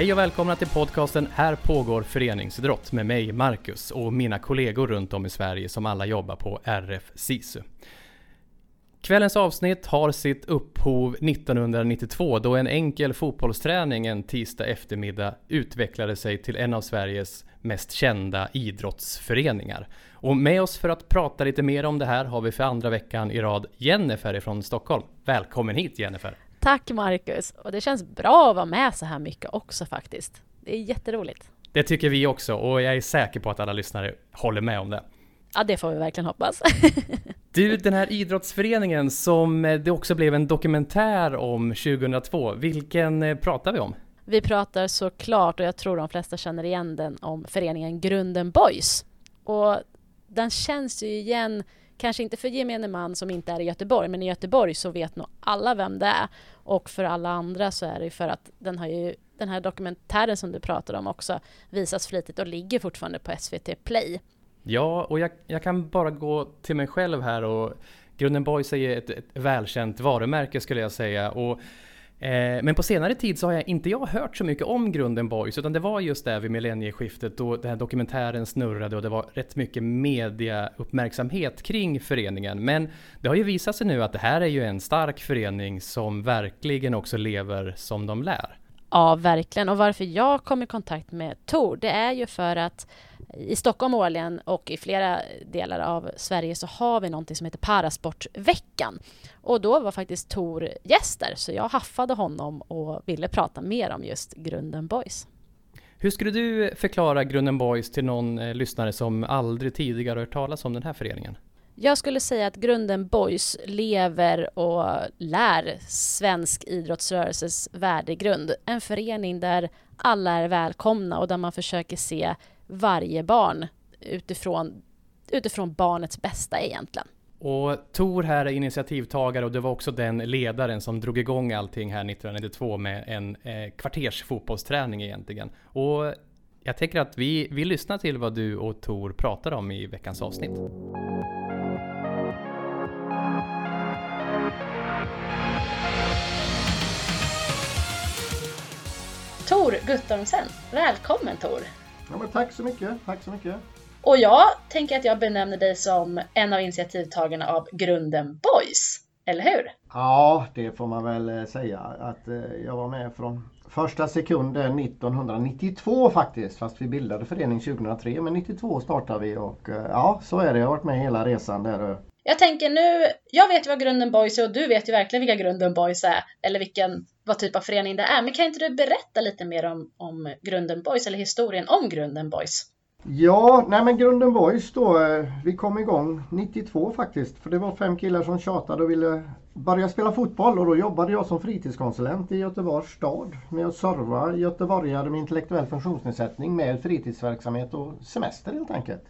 Hej och välkomna till podcasten Här pågår föreningsidrott med mig Marcus och mina kollegor runt om i Sverige som alla jobbar på RF SISU. Kvällens avsnitt har sitt upphov 1992 då en enkel fotbollsträning en tisdag eftermiddag utvecklade sig till en av Sveriges mest kända idrottsföreningar. Och med oss för att prata lite mer om det här har vi för andra veckan i rad Jennifer ifrån Stockholm. Välkommen hit Jennifer! Tack Marcus! Och det känns bra att vara med så här mycket också faktiskt. Det är jätteroligt. Det tycker vi också och jag är säker på att alla lyssnare håller med om det. Ja, det får vi verkligen hoppas. du, den här idrottsföreningen som det också blev en dokumentär om 2002, vilken eh, pratar vi om? Vi pratar såklart, och jag tror de flesta känner igen den, om föreningen Grunden Boys. Och den känns ju igen, kanske inte för gemene man som inte är i Göteborg, men i Göteborg så vet nog alla vem det är. Och för alla andra så är det för att den har ju den här dokumentären som du pratar om också visas flitigt och ligger fortfarande på SVT Play. Ja, och jag, jag kan bara gå till mig själv här och Grunden Boys är ett, ett välkänt varumärke skulle jag säga. Och Eh, men på senare tid så har jag inte jag hört så mycket om Grunden Boys utan det var just där vid millennieskiftet då den här dokumentären snurrade och det var rätt mycket mediauppmärksamhet kring föreningen. Men det har ju visat sig nu att det här är ju en stark förening som verkligen också lever som de lär. Ja, verkligen. Och varför jag kom i kontakt med Tor, det är ju för att i Stockholm årligen och i flera delar av Sverige så har vi någonting som heter Parasportveckan. Och då var faktiskt Tor gäster, så jag haffade honom och ville prata mer om just Grunden Boys. Hur skulle du förklara Grunden Boys till någon eh, lyssnare som aldrig tidigare hört talas om den här föreningen? Jag skulle säga att Grunden Boys lever och lär svensk idrottsrörelses värdegrund. En förening där alla är välkomna och där man försöker se varje barn utifrån, utifrån barnets bästa egentligen. Och Tor här är initiativtagare och det var också den ledaren som drog igång allting här 1992 med en eh, kvarters fotbollsträning egentligen. Och jag tänker att vi, vi lyssnar till vad du och Tor pratar om i veckans avsnitt. Tor Guttormsen, välkommen Tor! Ja, men tack så mycket, tack så mycket! Och jag tänker att jag benämner dig som en av initiativtagarna av Grunden Boys, eller hur? Ja, det får man väl eh, säga att eh, jag var med från första sekunden 1992 faktiskt, fast vi bildade förening 2003. Men 92 startade vi och eh, ja, så är det. Jag har varit med hela resan där. Jag tänker nu, jag vet ju vad Grunden Boys är och du vet ju verkligen vilka Grunden Boys är, eller vilken, vad typ av förening det är. Men kan inte du berätta lite mer om, om Grunden Boys eller historien om Grunden Boys? Ja, nej men Grunden Boys då, eh, vi kom igång 92 faktiskt. För det var fem killar som tjatade och ville börja spela fotboll och då jobbade jag som fritidskonsulent i Göteborgs stad med att serva göteborgare med intellektuell funktionsnedsättning med fritidsverksamhet och semester helt enkelt.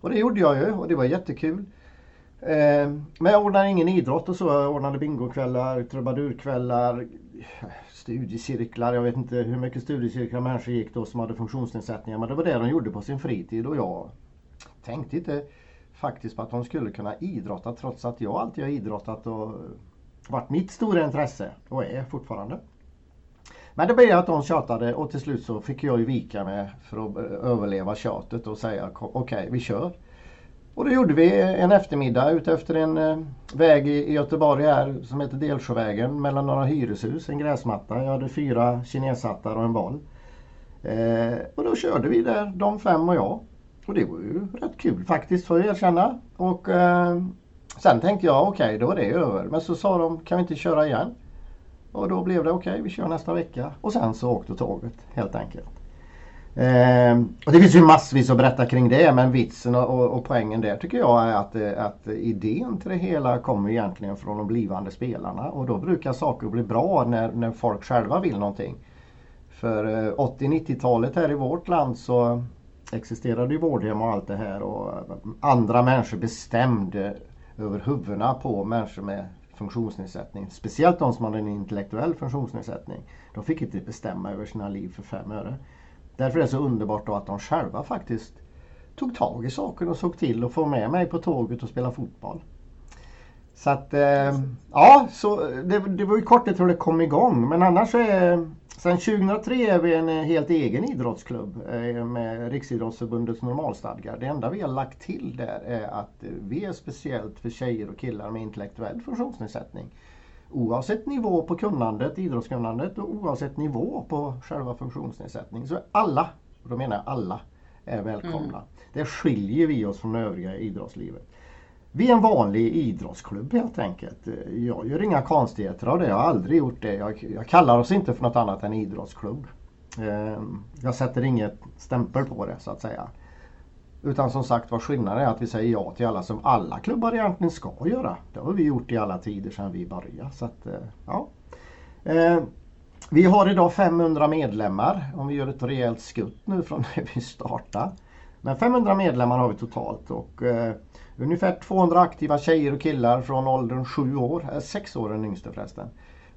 Och det gjorde jag ju och det var jättekul. Eh, men jag ordnade ingen idrott och så. Jag ordnade bingokvällar, trubadurkvällar, studiecirklar. Jag vet inte hur mycket studiecirklar människor gick då som hade funktionsnedsättningar. Men det var det de gjorde på sin fritid och jag tänkte inte faktiskt på att de skulle kunna idrotta trots att jag alltid har idrottat och varit mitt stora intresse och är fortfarande. Men det blev att de tjatade och till slut så fick jag ju vika mig för att överleva tjatet och säga okej, okay, vi kör. Och det gjorde vi en eftermiddag ute efter en eh, väg i Göteborg här som heter Delsjövägen mellan några hyreshus, en gräsmatta. Jag hade fyra kineshattar och en boll. Eh, och då körde vi där, de fem och jag. Och det var ju rätt kul faktiskt får jag erkänna. Och eh, sen tänkte jag okej, okay, då är det över. Men så sa de, kan vi inte köra igen? Och då blev det okej, okay, vi kör nästa vecka. Och sen så åkte tåget helt enkelt. Eh, och det finns ju massvis att berätta kring det men vitsen och, och, och poängen där tycker jag är att, eh, att idén till det hela kommer egentligen från de blivande spelarna och då brukar saker bli bra när, när folk själva vill någonting. För eh, 80-90-talet här i vårt land så existerade ju vårdhem och allt det här och eh, andra människor bestämde över huvudena på människor med funktionsnedsättning. Speciellt de som hade en intellektuell funktionsnedsättning. De fick inte bestämma över sina liv för fem öre. Därför är det så underbart då att de själva faktiskt tog tag i saken och såg till att få med mig på tåget och spela fotboll. Så att, eh, ja, så det, det var ju korthet hur det kom igång. Men annars så är, Sen 2003 är vi en helt egen idrottsklubb eh, med Riksidrottsförbundets normalstadgar. Det enda vi har lagt till där är att vi är speciellt för tjejer och killar med intellektuell funktionsnedsättning. Oavsett nivå på kunnandet, idrottskunnandet och oavsett nivå på själva funktionsnedsättning så alla, och då menar jag alla, är välkomna. Mm. Där skiljer vi oss från övriga idrottslivet. Vi är en vanlig idrottsklubb helt enkelt. Jag gör inga konstigheter av det. Jag har aldrig gjort det. Jag, jag kallar oss inte för något annat än idrottsklubb. Ehm, jag sätter inget stämpel på det så att säga. Utan som sagt var skillnaden är att vi säger ja till alla som alla klubbar egentligen ska göra. Det har vi gjort i alla tider sedan vi började. Så att, eh, ja. Eh, vi har idag 500 medlemmar om vi gör ett rejält skutt nu från när vi startade. Men 500 medlemmar har vi totalt och eh, ungefär 200 aktiva tjejer och killar från åldern 7 år, eh, 6 år den yngste förresten.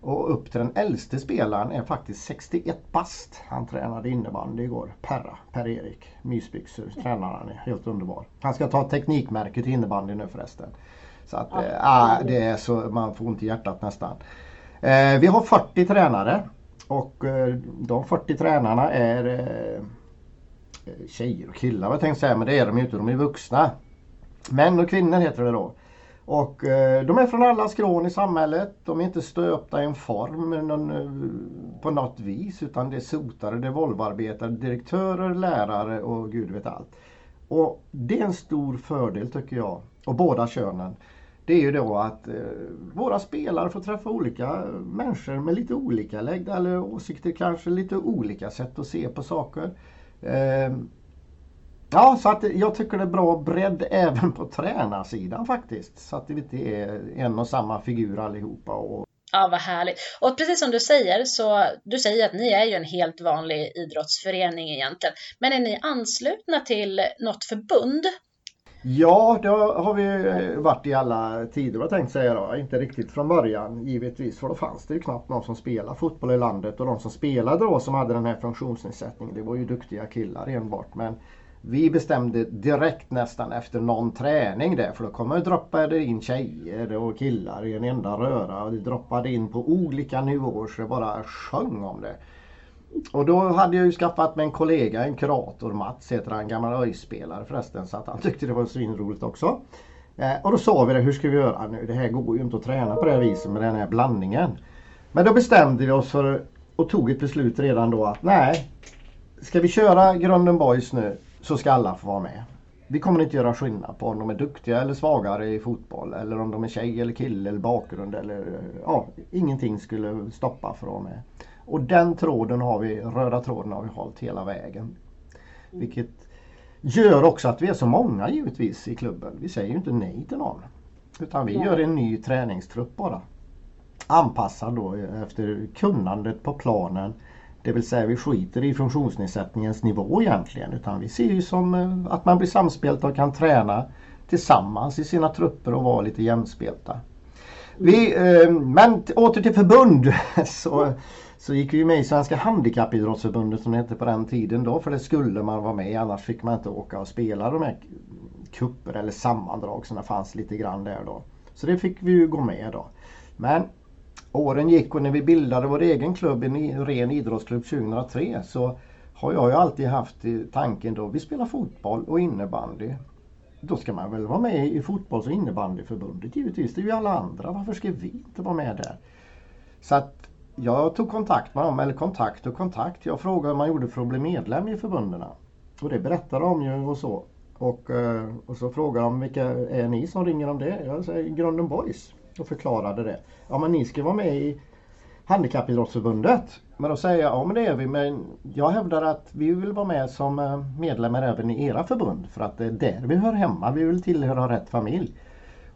Och upp till den äldste spelaren är faktiskt 61 bast. Han tränade innebandy igår. Perra, Per-Erik, mysbyxor, tränaren är helt underbar. Han ska ta teknikmärke till innebandy nu förresten. Så att, ja. äh, det är så, man får ont i hjärtat nästan. Eh, vi har 40 tränare och eh, de 40 tränarna är eh, tjejer och killar vad jag tänkte säga men det är de ju inte, de är vuxna. Män och kvinnor heter det då. Och eh, de är från alla skrån i samhället. De är inte stöpta i en form någon, eh, på något vis utan det är sotare, det är Volvoarbetare, direktörer, lärare och gud vet allt. Och det är en stor fördel tycker jag. Och båda könen. Det är ju då att eh, våra spelare får träffa olika människor med lite olika läggda eller åsikter, kanske lite olika sätt att se på saker. Eh, Ja, så att jag tycker det är bra bredd även på tränarsidan faktiskt. Så att det inte är en och samma figur allihopa. Och... Ja, vad härligt. Och precis som du säger, så du säger att ni är ju en helt vanlig idrottsförening egentligen. Men är ni anslutna till något förbund? Ja, det har vi varit i alla tider, jag tänkte säga då. Inte riktigt från början givetvis, för då fanns det ju knappt någon som spelade fotboll i landet. Och de som spelade då som hade den här funktionsnedsättningen, det var ju duktiga killar enbart. Men vi bestämde direkt nästan efter någon träning där för då kommer det droppade in tjejer och killar i en enda röra och det droppade in på olika nivåer så det bara sjöng om det. Och då hade jag ju skaffat mig en kollega, en kurator, Mats heter han, gammal ÖIS-spelare förresten så att han tyckte det var svinroligt också. Eh, och då sa vi det, hur ska vi göra nu? Det här går ju inte att träna på det här viset med den här blandningen. Men då bestämde vi oss för och tog ett beslut redan då att nej, ska vi köra Grunden Boys nu så ska alla få vara med. Vi kommer inte göra skillnad på om de är duktiga eller svagare i fotboll eller om de är tjej eller kille eller bakgrund eller ja, ingenting skulle stoppa för att vara med. Och den tråden har vi, röda tråden har vi hållit hela vägen. Vilket gör också att vi är så många givetvis i klubben. Vi säger ju inte nej till någon. Utan vi gör en ny träningstrupp bara. Anpassad då efter kunnandet på planen det vill säga vi skiter i funktionsnedsättningens nivå egentligen utan vi ser ju som eh, att man blir samspelta och kan träna tillsammans i sina trupper och vara lite jämspelta. Vi, eh, men åter till förbund så, så gick vi med i Svenska Handikappidrottsförbundet som det hette på den tiden då för det skulle man vara med annars fick man inte åka och spela de här kupper eller sammandrag som det fanns lite grann där då. Så det fick vi ju gå med då. Men åren gick och när vi bildade vår egen klubb, en ren idrottsklubb 2003 så har jag ju alltid haft tanken då vi spelar fotboll och innebandy. Då ska man väl vara med i fotbolls och innebandyförbundet givetvis. Det är ju alla andra. Varför ska vi inte vara med där? Så att jag tog kontakt med dem, eller kontakt och kontakt. Jag frågade hur man gjorde för att bli medlem i förbunden. Och det berättade de ju och så. Och, eh, och så frågade de vilka är ni som ringer om det? Jag säger Grunden Boys och förklarade det. Ja men ni ska vara med i Handikappidrottsförbundet. Men då säger jag, ja men det är vi men jag hävdar att vi vill vara med som eh, medlemmar även i era förbund för att det är där vi hör hemma. Vi vill tillhöra rätt familj.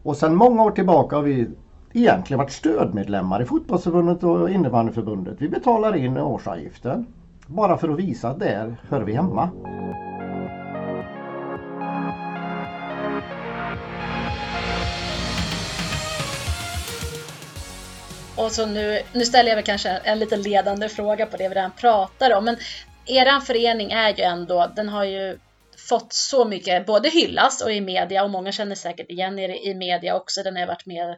Och sedan många år tillbaka har vi egentligen varit stödmedlemmar i fotbollsförbundet och innebandyförbundet. Vi betalar in årsavgiften bara för att visa att där hör vi hemma. Och så nu, nu ställer jag väl kanske en lite ledande fråga på det vi redan pratar om. Men eran förening är ju ändå, den har ju fått så mycket, både hyllas och i media och många känner säkert igen er i media också. Den har varit med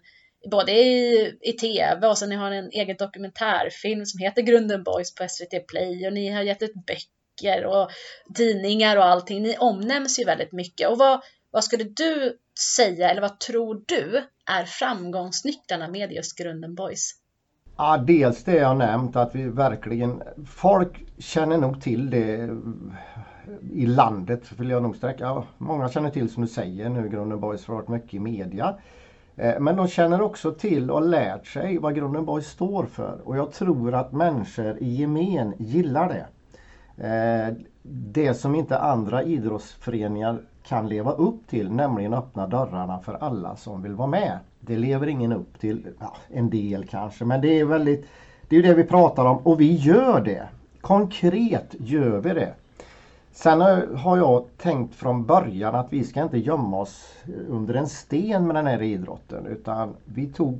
både i, i tv och sen ni har en egen dokumentärfilm som heter Grunden Boys på SVT Play och ni har gett ut böcker och tidningar och allting. Ni omnämns ju väldigt mycket. Och vad, vad skulle du säga, eller vad tror du är framgångsnycklarna med just Grunden Boys? Ja, dels det jag nämnt att vi verkligen, folk känner nog till det i landet vill jag nog sträcka. Ja, många känner till som du säger nu Grunden Boys har varit mycket i media. Eh, men de känner också till och lärt sig vad Grunden Boys står för och jag tror att människor i gemen gillar det. Eh, det som inte andra idrottsföreningar kan leva upp till, nämligen öppna dörrarna för alla som vill vara med. Det lever ingen upp till, ja, en del kanske, men det är väldigt Det är det vi pratar om och vi gör det. Konkret gör vi det. Sen har jag tänkt från början att vi ska inte gömma oss under en sten med den här idrotten utan vi tog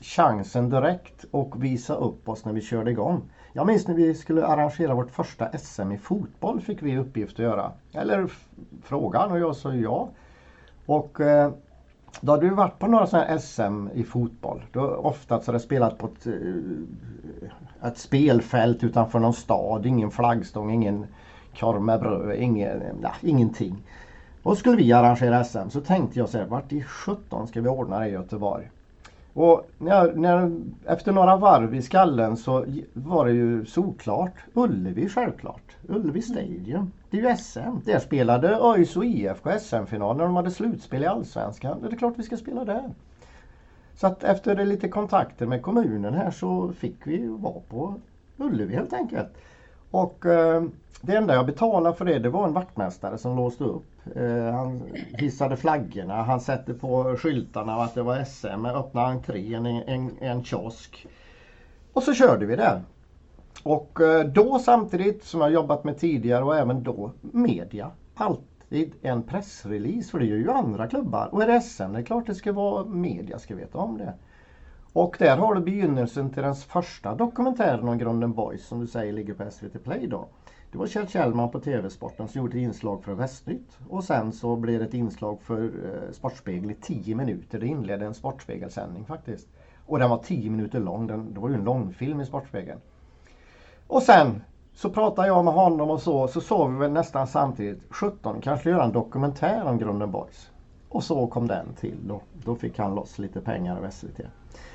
chansen direkt och visa upp oss när vi körde igång. Jag minns när vi skulle arrangera vårt första SM i fotboll fick vi uppgift att göra. Eller frågan och jag sa ja. Och eh, då hade vi varit på några sådana SM i fotboll. Då oftast hade det spelat på ett, eh, ett spelfält utanför någon stad. Ingen flaggstång, ingen korv med bröd, ingen, nej, ingenting. Och skulle vi arrangera SM så tänkte jag så här, vart i 17 ska vi ordna det i Göteborg? Och när, när, efter några varv i skallen så var det ju solklart. Ullevi självklart. Ullevi Stadium. Det är ju SM. Där spelade ÖIS och IFK SM-final när de hade slutspel i Allsvenskan. Det är klart vi ska spela där. Så att efter lite kontakter med kommunen här så fick vi vara på Ullevi helt enkelt. Och eh, det enda jag betalade för det, det var en vaktmästare som låste upp. Eh, han hissade flaggorna, han satte på skyltarna att det var SM, öppnade entrén, en, en, en kiosk. Och så körde vi där. Och eh, då samtidigt som jag jobbat med tidigare och även då media. Alltid en pressrelease för det gör ju andra klubbar. Och är det SM, det är klart det ska vara media ska veta om det. Och där har du begynnelsen till den första dokumentären om Grunden Boys som du säger ligger på SVT Play då. Det var Kjell Kjellman på TV-sporten som gjorde ett inslag för Västnytt. Och sen så blev det ett inslag för eh, Sportspegel i 10 minuter. Det inledde en Sportspegelsändning faktiskt. Och den var 10 minuter lång. Den, det var ju en långfilm i Sportspegeln. Och sen så pratade jag med honom och så, så såg vi väl nästan samtidigt 17 kanske göra en dokumentär om Grunden Boys. Och så kom den till. Då, då fick han loss lite pengar av SVT.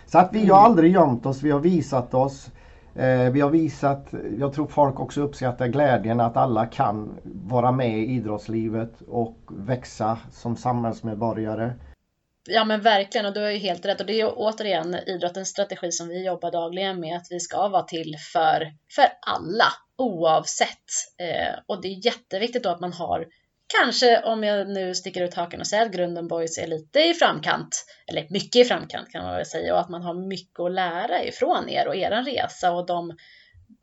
Så att vi har aldrig gömt oss, vi har visat oss. Eh, vi har visat, jag tror folk också uppskattar glädjen att alla kan vara med i idrottslivet och växa som samhällsmedborgare. Ja men verkligen och du har ju helt rätt och det är ju återigen idrottens strategi som vi jobbar dagligen med att vi ska vara till för, för alla oavsett. Eh, och det är jätteviktigt då att man har kanske om jag nu sticker ut hakan och säger att Grunden Boys är lite i framkant, eller mycket i framkant kan man väl säga, och att man har mycket att lära ifrån er och er resa och de,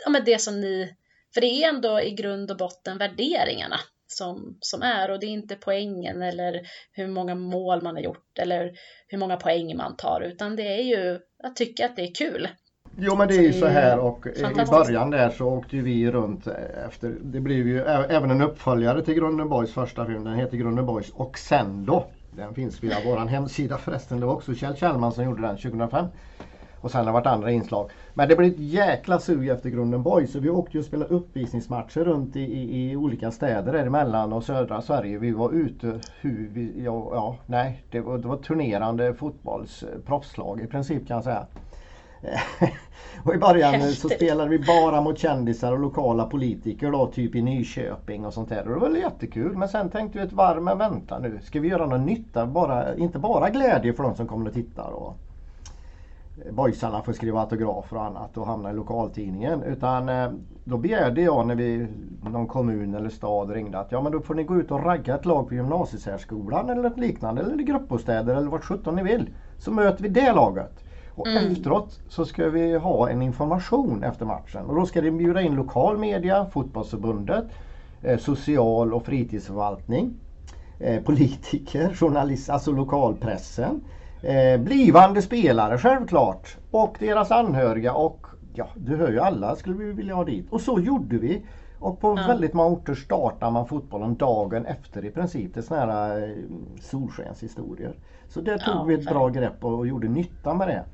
ja men det som ni, för det är ändå i grund och botten värderingarna som, som är och det är inte poängen eller hur många mål man har gjort eller hur många poäng man tar utan det är ju att tycka att det är kul. Jo men det är ju så här och i början där så åkte vi runt efter, det blev ju även en uppföljare till Grunden Boys första film, den heter Grunden Boys och sen då. Den finns via våran hemsida förresten, det var också Kjell Kjellman som gjorde den 2005. Och sen har det varit andra inslag. Men det blev ett jäkla sug efter Grunden Boys så vi åkte ju och spelade uppvisningsmatcher runt i, i, i olika städer däremellan och södra Sverige. Vi var ute, hur vi, ja, ja nej, det var, det var turnerande fotbollsproffslag i princip kan jag säga. Och i början Häftigt. så spelade vi bara mot kändisar och lokala politiker då, typ i Nyköping och sånt där. Och det var jättekul. Men sen tänkte vi ett varv, men vänta nu, ska vi göra något nytta? Bara, inte bara glädje för de som kommer och tittar. Och boysarna får skriva autografer och annat och hamna i lokaltidningen. Utan eh, då begärde jag när vi, någon kommun eller stad ringde att ja men då får ni gå ut och ragga ett lag på gymnasiesärskolan eller ett liknande eller i gruppbostäder eller vart sjutton ni vill. Så möter vi det laget. Och mm. efteråt så ska vi ha en information efter matchen och då ska det bjuda in lokal media, fotbollsförbundet, eh, social och fritidsförvaltning, eh, politiker, journalister, alltså lokalpressen, eh, blivande spelare självklart och deras anhöriga och ja, du hör ju alla skulle vi vilja ha dit. Och så gjorde vi. Och på ja. väldigt många orter startar man fotbollen dagen efter i princip. Det är sådana här eh, solskenshistorier. Så där tog ja, vi ett bra grepp och, och gjorde nytta med det.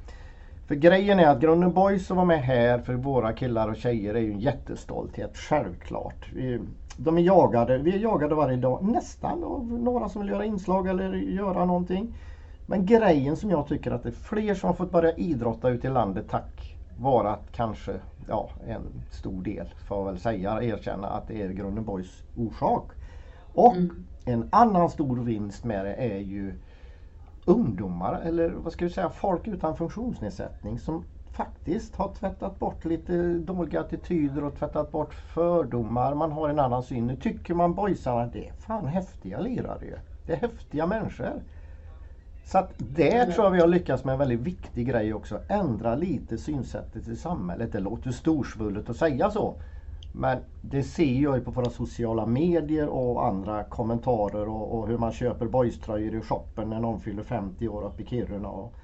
För grejen är att Grunden Boys som var med här för våra killar och tjejer är ju en jättestolthet, självklart. Vi, de är jagade, vi är jagade varje dag nästan av några som vill göra inslag eller göra någonting. Men grejen som jag tycker att det är fler som har fått börja idrotta ute i landet tack vare att kanske, ja en stor del får jag väl säga, erkänna att det är Grunden Boys orsak. Och mm. en annan stor vinst med det är ju ungdomar eller vad ska vi säga folk utan funktionsnedsättning som faktiskt har tvättat bort lite dåliga attityder och tvättat bort fördomar. Man har en annan syn. Nu tycker man boysarna det är fan häftiga lirare ju. Det är häftiga människor. Så att det tror jag vi har lyckats med en väldigt viktig grej också. Ändra lite synsättet i samhället. Det låter storsvullet att säga så. Men det ser jag ju på våra sociala medier och andra kommentarer och, och hur man köper boyströjor i shoppen när någon fyller 50 år uppe i Kiruna. Och,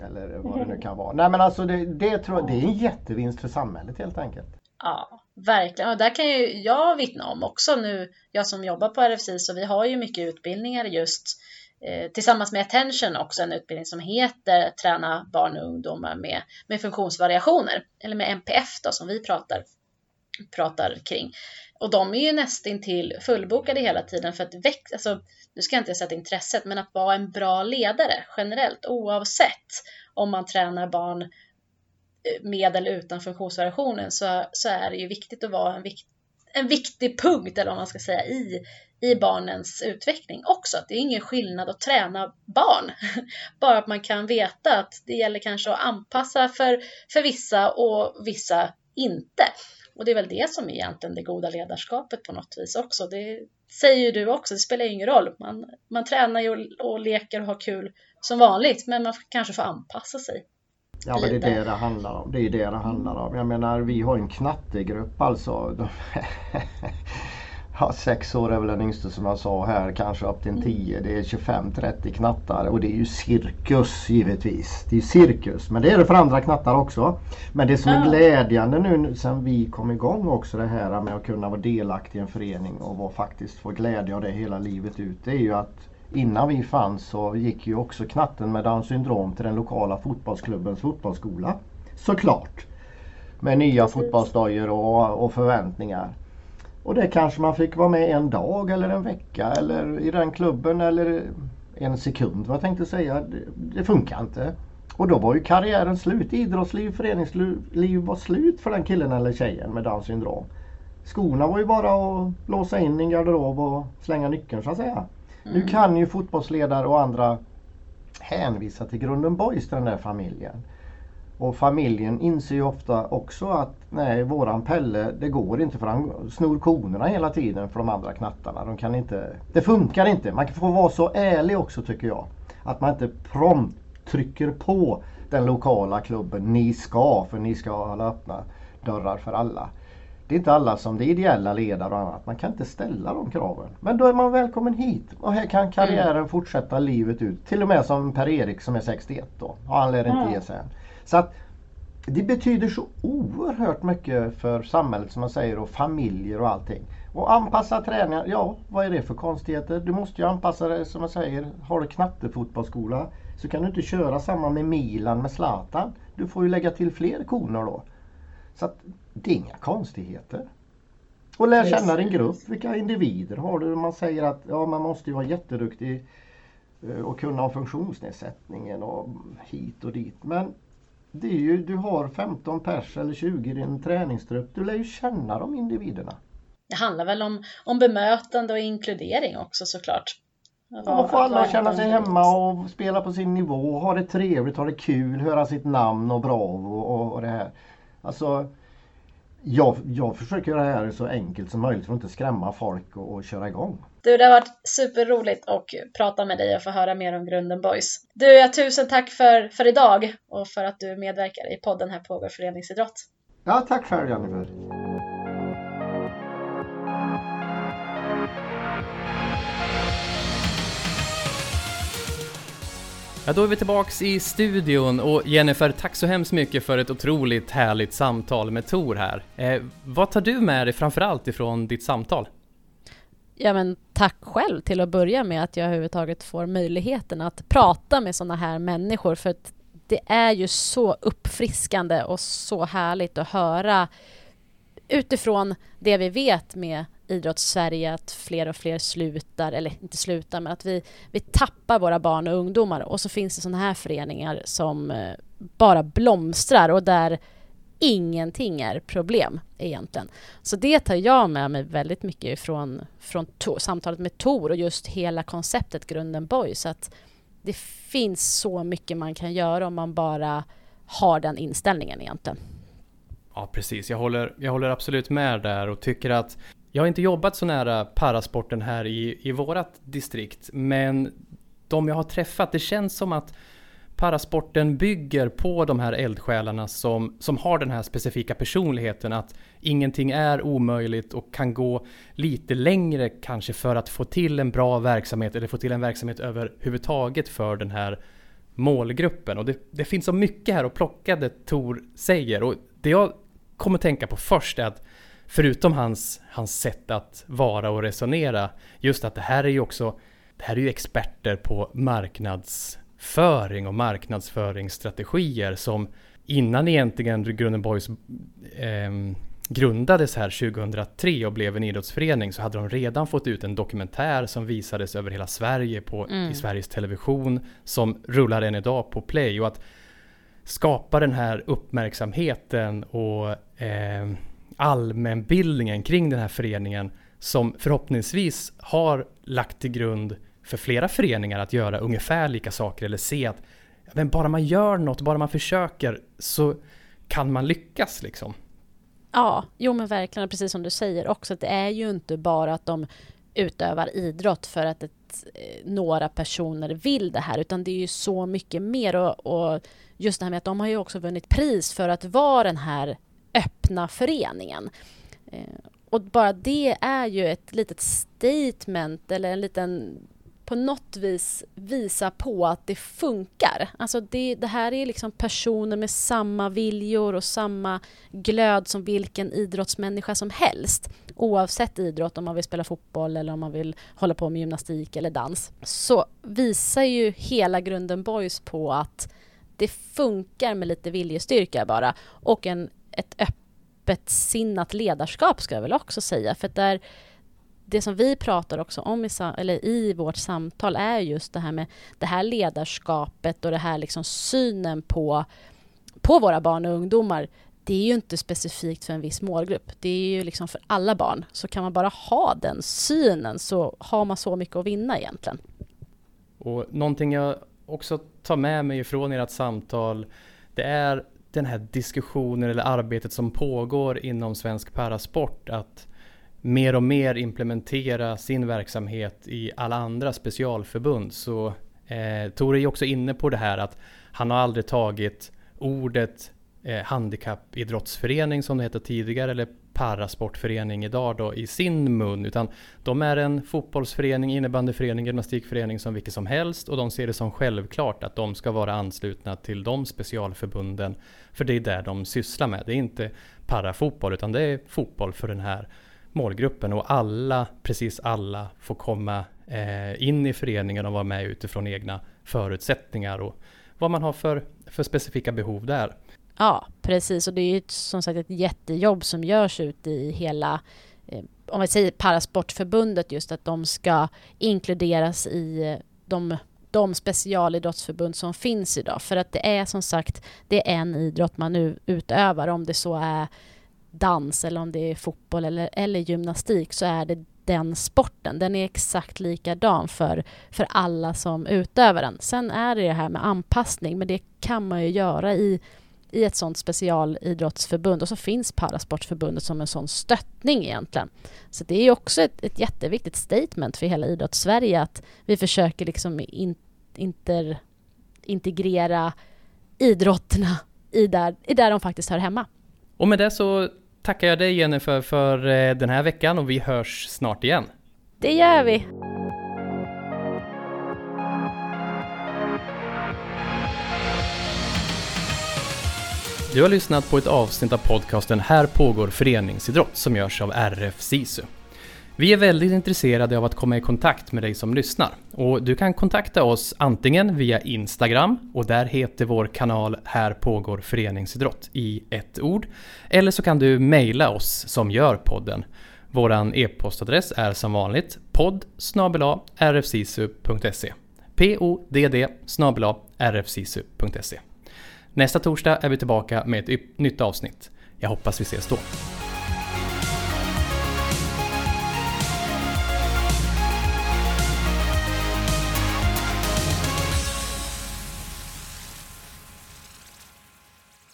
eller vad det nu kan vara. Nej men alltså det, det, tror jag, det är en jättevinst för samhället helt enkelt. Ja, verkligen. Och där kan ju jag vittna om också nu, jag som jobbar på RFC, så vi har ju mycket utbildningar just Eh, tillsammans med Attention också en utbildning som heter Träna barn och ungdomar med, med funktionsvariationer, eller med MPF då som vi pratar pratar kring. Och de är ju nästintill fullbokade hela tiden för att växa, alltså, nu ska jag inte sätta intresset, men att vara en bra ledare generellt oavsett om man tränar barn eh, med eller utan funktionsvariationen så, så är det ju viktigt att vara en, vikt, en viktig punkt, eller vad man ska säga, i, i barnens utveckling också. Det är ingen skillnad att träna barn, bara att man kan veta att det gäller kanske att anpassa för, för vissa och vissa inte. Och det är väl det som är egentligen det goda ledarskapet på något vis också. Det säger ju du också, det spelar ingen roll. Man, man tränar ju och, och leker och har kul som vanligt, men man kanske får anpassa sig. Ja men det är det det handlar om. Det är det det handlar om. Jag menar vi har en knattegrupp alltså. Ja, sex år är väl den yngste som jag sa här, kanske upp till en tio. Det är 25-30 knattar och det är ju cirkus givetvis. Det är cirkus, men det är det för andra knattar också. Men det som är glädjande nu sen vi kom igång också det här med att kunna vara delaktig i en förening och vara, faktiskt få glädje av det hela livet ut. Det är ju att innan vi fanns så gick ju också knatten med Downs syndrom till den lokala fotbollsklubbens fotbollsskola. Såklart! Med nya fotbollsdojor och, och förväntningar. Och det kanske man fick vara med en dag eller en vecka eller i den klubben eller en sekund vad jag tänkte säga. Det, det funkar inte. Och då var ju karriären slut. Idrottsliv, föreningsliv var slut för den killen eller tjejen med Downs syndrom. Skorna var ju bara att låsa in i en garderob och slänga nyckeln så att säga. Mm. Nu kan ju fotbollsledare och andra hänvisa till Grunden Boys, den där familjen. Och familjen inser ju ofta också att nej, våran Pelle, det går inte för han snor konerna hela tiden för de andra knattarna. De kan inte, det funkar inte. Man kan få vara så ärlig också tycker jag. Att man inte prompt trycker på den lokala klubben. Ni ska, för ni ska hålla öppna dörrar för alla. Det är inte alla som det är ideella ledare och annat. Man kan inte ställa de kraven. Men då är man välkommen hit. Och här kan karriären fortsätta livet ut. Till och med som Per-Erik som är 61 då. Och han lär inte mm. ge sig än. Så att det betyder så oerhört mycket för samhället som man säger och familjer och allting. Och anpassa träningar, ja vad är det för konstigheter? Du måste ju anpassa det som jag säger. Har du knattefotbollsskola så kan du inte köra samma med Milan med Zlatan. Du får ju lägga till fler koner då. Så att det är inga konstigheter. Och lär känna din grupp. Vilka individer har du? Man säger att ja, man måste ju vara jätteduktig eh, och kunna ha funktionsnedsättningen och hit och dit. Men det är ju, du har 15 pers eller 20 i din träningstrupp. Du lär ju känna de individerna. Det handlar väl om, om bemötande och inkludering också såklart. Ja, få alla känna sig hemma och spela på sin nivå, ha det trevligt, ha det kul, höra sitt namn och bravo och, och det här. Alltså, jag, jag försöker göra det här så enkelt som möjligt för att inte skrämma folk och, och köra igång. Du, det har varit superroligt att prata med dig och få höra mer om Grunden Boys. Du, ja, tusen tack för, för idag och för att du medverkar i podden här Pågår föreningsidrott. Ja, tack själv Jennifer. Ja, då är vi tillbaks i studion och Jennifer, tack så hemskt mycket för ett otroligt härligt samtal med Tor här. Eh, vad tar du med dig framförallt ifrån ditt samtal? Ja men tack själv till att börja med att jag överhuvudtaget får möjligheten att prata med sådana här människor. För att det är ju så uppfriskande och så härligt att höra utifrån det vi vet med idrottssverige att fler och fler slutar, eller inte slutar, men att vi, vi tappar våra barn och ungdomar. Och så finns det sådana här föreningar som eh, bara blomstrar och där ingenting är problem egentligen. Så det tar jag med mig väldigt mycket från, från samtalet med Tor och just hela konceptet Grunden Boys. Att det finns så mycket man kan göra om man bara har den inställningen egentligen. Ja, precis. Jag håller, jag håller absolut med där och tycker att jag har inte jobbat så nära parasporten här i, i vårat distrikt, men de jag har träffat, det känns som att parasporten bygger på de här eldsjälarna som, som har den här specifika personligheten att ingenting är omöjligt och kan gå lite längre kanske för att få till en bra verksamhet eller få till en verksamhet överhuvudtaget för den här målgruppen. Och det, det finns så mycket här att plocka det Tor säger och det jag kommer tänka på först är att förutom hans, hans sätt att vara och resonera, just att det här är ju också, det här är ju experter på marknads marknadsföring och marknadsföringsstrategier som innan egentligen Grunden Boys eh, grundades här 2003 och blev en idrottsförening så hade de redan fått ut en dokumentär som visades över hela Sverige på, mm. i Sveriges Television som rullar än idag på Play och att skapa den här uppmärksamheten och eh, allmänbildningen kring den här föreningen som förhoppningsvis har lagt till grund för flera föreningar att göra ungefär lika saker eller se att men bara man gör något, bara man försöker så kan man lyckas liksom. Ja, jo men verkligen, precis som du säger också, att det är ju inte bara att de utövar idrott för att ett, eh, några personer vill det här, utan det är ju så mycket mer och, och just det här med att de har ju också vunnit pris för att vara den här öppna föreningen. Eh, och bara det är ju ett litet statement eller en liten på något vis visa på att det funkar. Alltså det, det, här är liksom personer med samma viljor och samma glöd som vilken idrottsmänniska som helst. Oavsett idrott, om man vill spela fotboll eller om man vill hålla på med gymnastik eller dans. Så visar ju hela Grunden Boys på att det funkar med lite viljestyrka bara och en ett öppet sinnat ledarskap ska jag väl också säga. För där, det som vi pratar också om i, eller i vårt samtal är just det här med det här ledarskapet och det här liksom synen på, på våra barn och ungdomar. Det är ju inte specifikt för en viss målgrupp. Det är ju liksom för alla barn. Så kan man bara ha den synen så har man så mycket att vinna egentligen. Och någonting jag också tar med mig ifrån ert samtal det är den här diskussionen eller arbetet som pågår inom svensk parasport att mer och mer implementera sin verksamhet i alla andra specialförbund. Så eh, Tore är också inne på det här att han har aldrig tagit ordet eh, handikappidrottsförening som det hette tidigare eller parasportförening idag då i sin mun utan de är en fotbollsförening, innebandyförening, gymnastikförening som vilket som helst och de ser det som självklart att de ska vara anslutna till de specialförbunden för det är där de sysslar med. Det är inte parafotboll utan det är fotboll för den här målgruppen och alla, precis alla får komma eh, in i föreningen och vara med utifrån egna förutsättningar och vad man har för, för specifika behov där. Ja, precis. Och det är ju som sagt ett jättejobb som görs ute i hela eh, om vi säger Parasportförbundet just att de ska inkluderas i eh, de, de specialidrottsförbund som finns idag. För att det är som sagt, det är en idrott man nu utövar. Om det så är dans eller om det är fotboll eller, eller gymnastik så är det den sporten. Den är exakt likadan för, för alla som utövar den. Sen är det det här med anpassning, men det kan man ju göra i i ett sånt specialidrottsförbund och så finns Parasportförbundet som en sån stöttning egentligen. Så det är också ett, ett jätteviktigt statement för hela idrottssverige att vi försöker liksom in, inter, integrera idrotterna i där, i där de faktiskt hör hemma. Och med det så tackar jag dig Jennifer för eh, den här veckan och vi hörs snart igen. Det gör vi. Du har lyssnat på ett avsnitt av podcasten Här pågår föreningsidrott som görs av RF SISU. Vi är väldigt intresserade av att komma i kontakt med dig som lyssnar och du kan kontakta oss antingen via Instagram och där heter vår kanal Här pågår föreningsidrott i ett ord. Eller så kan du mejla oss som gör podden. Vår e-postadress är som vanligt podd rfsisu.se podd rfsisu.se Nästa torsdag är vi tillbaka med ett nytt avsnitt. Jag hoppas vi ses då.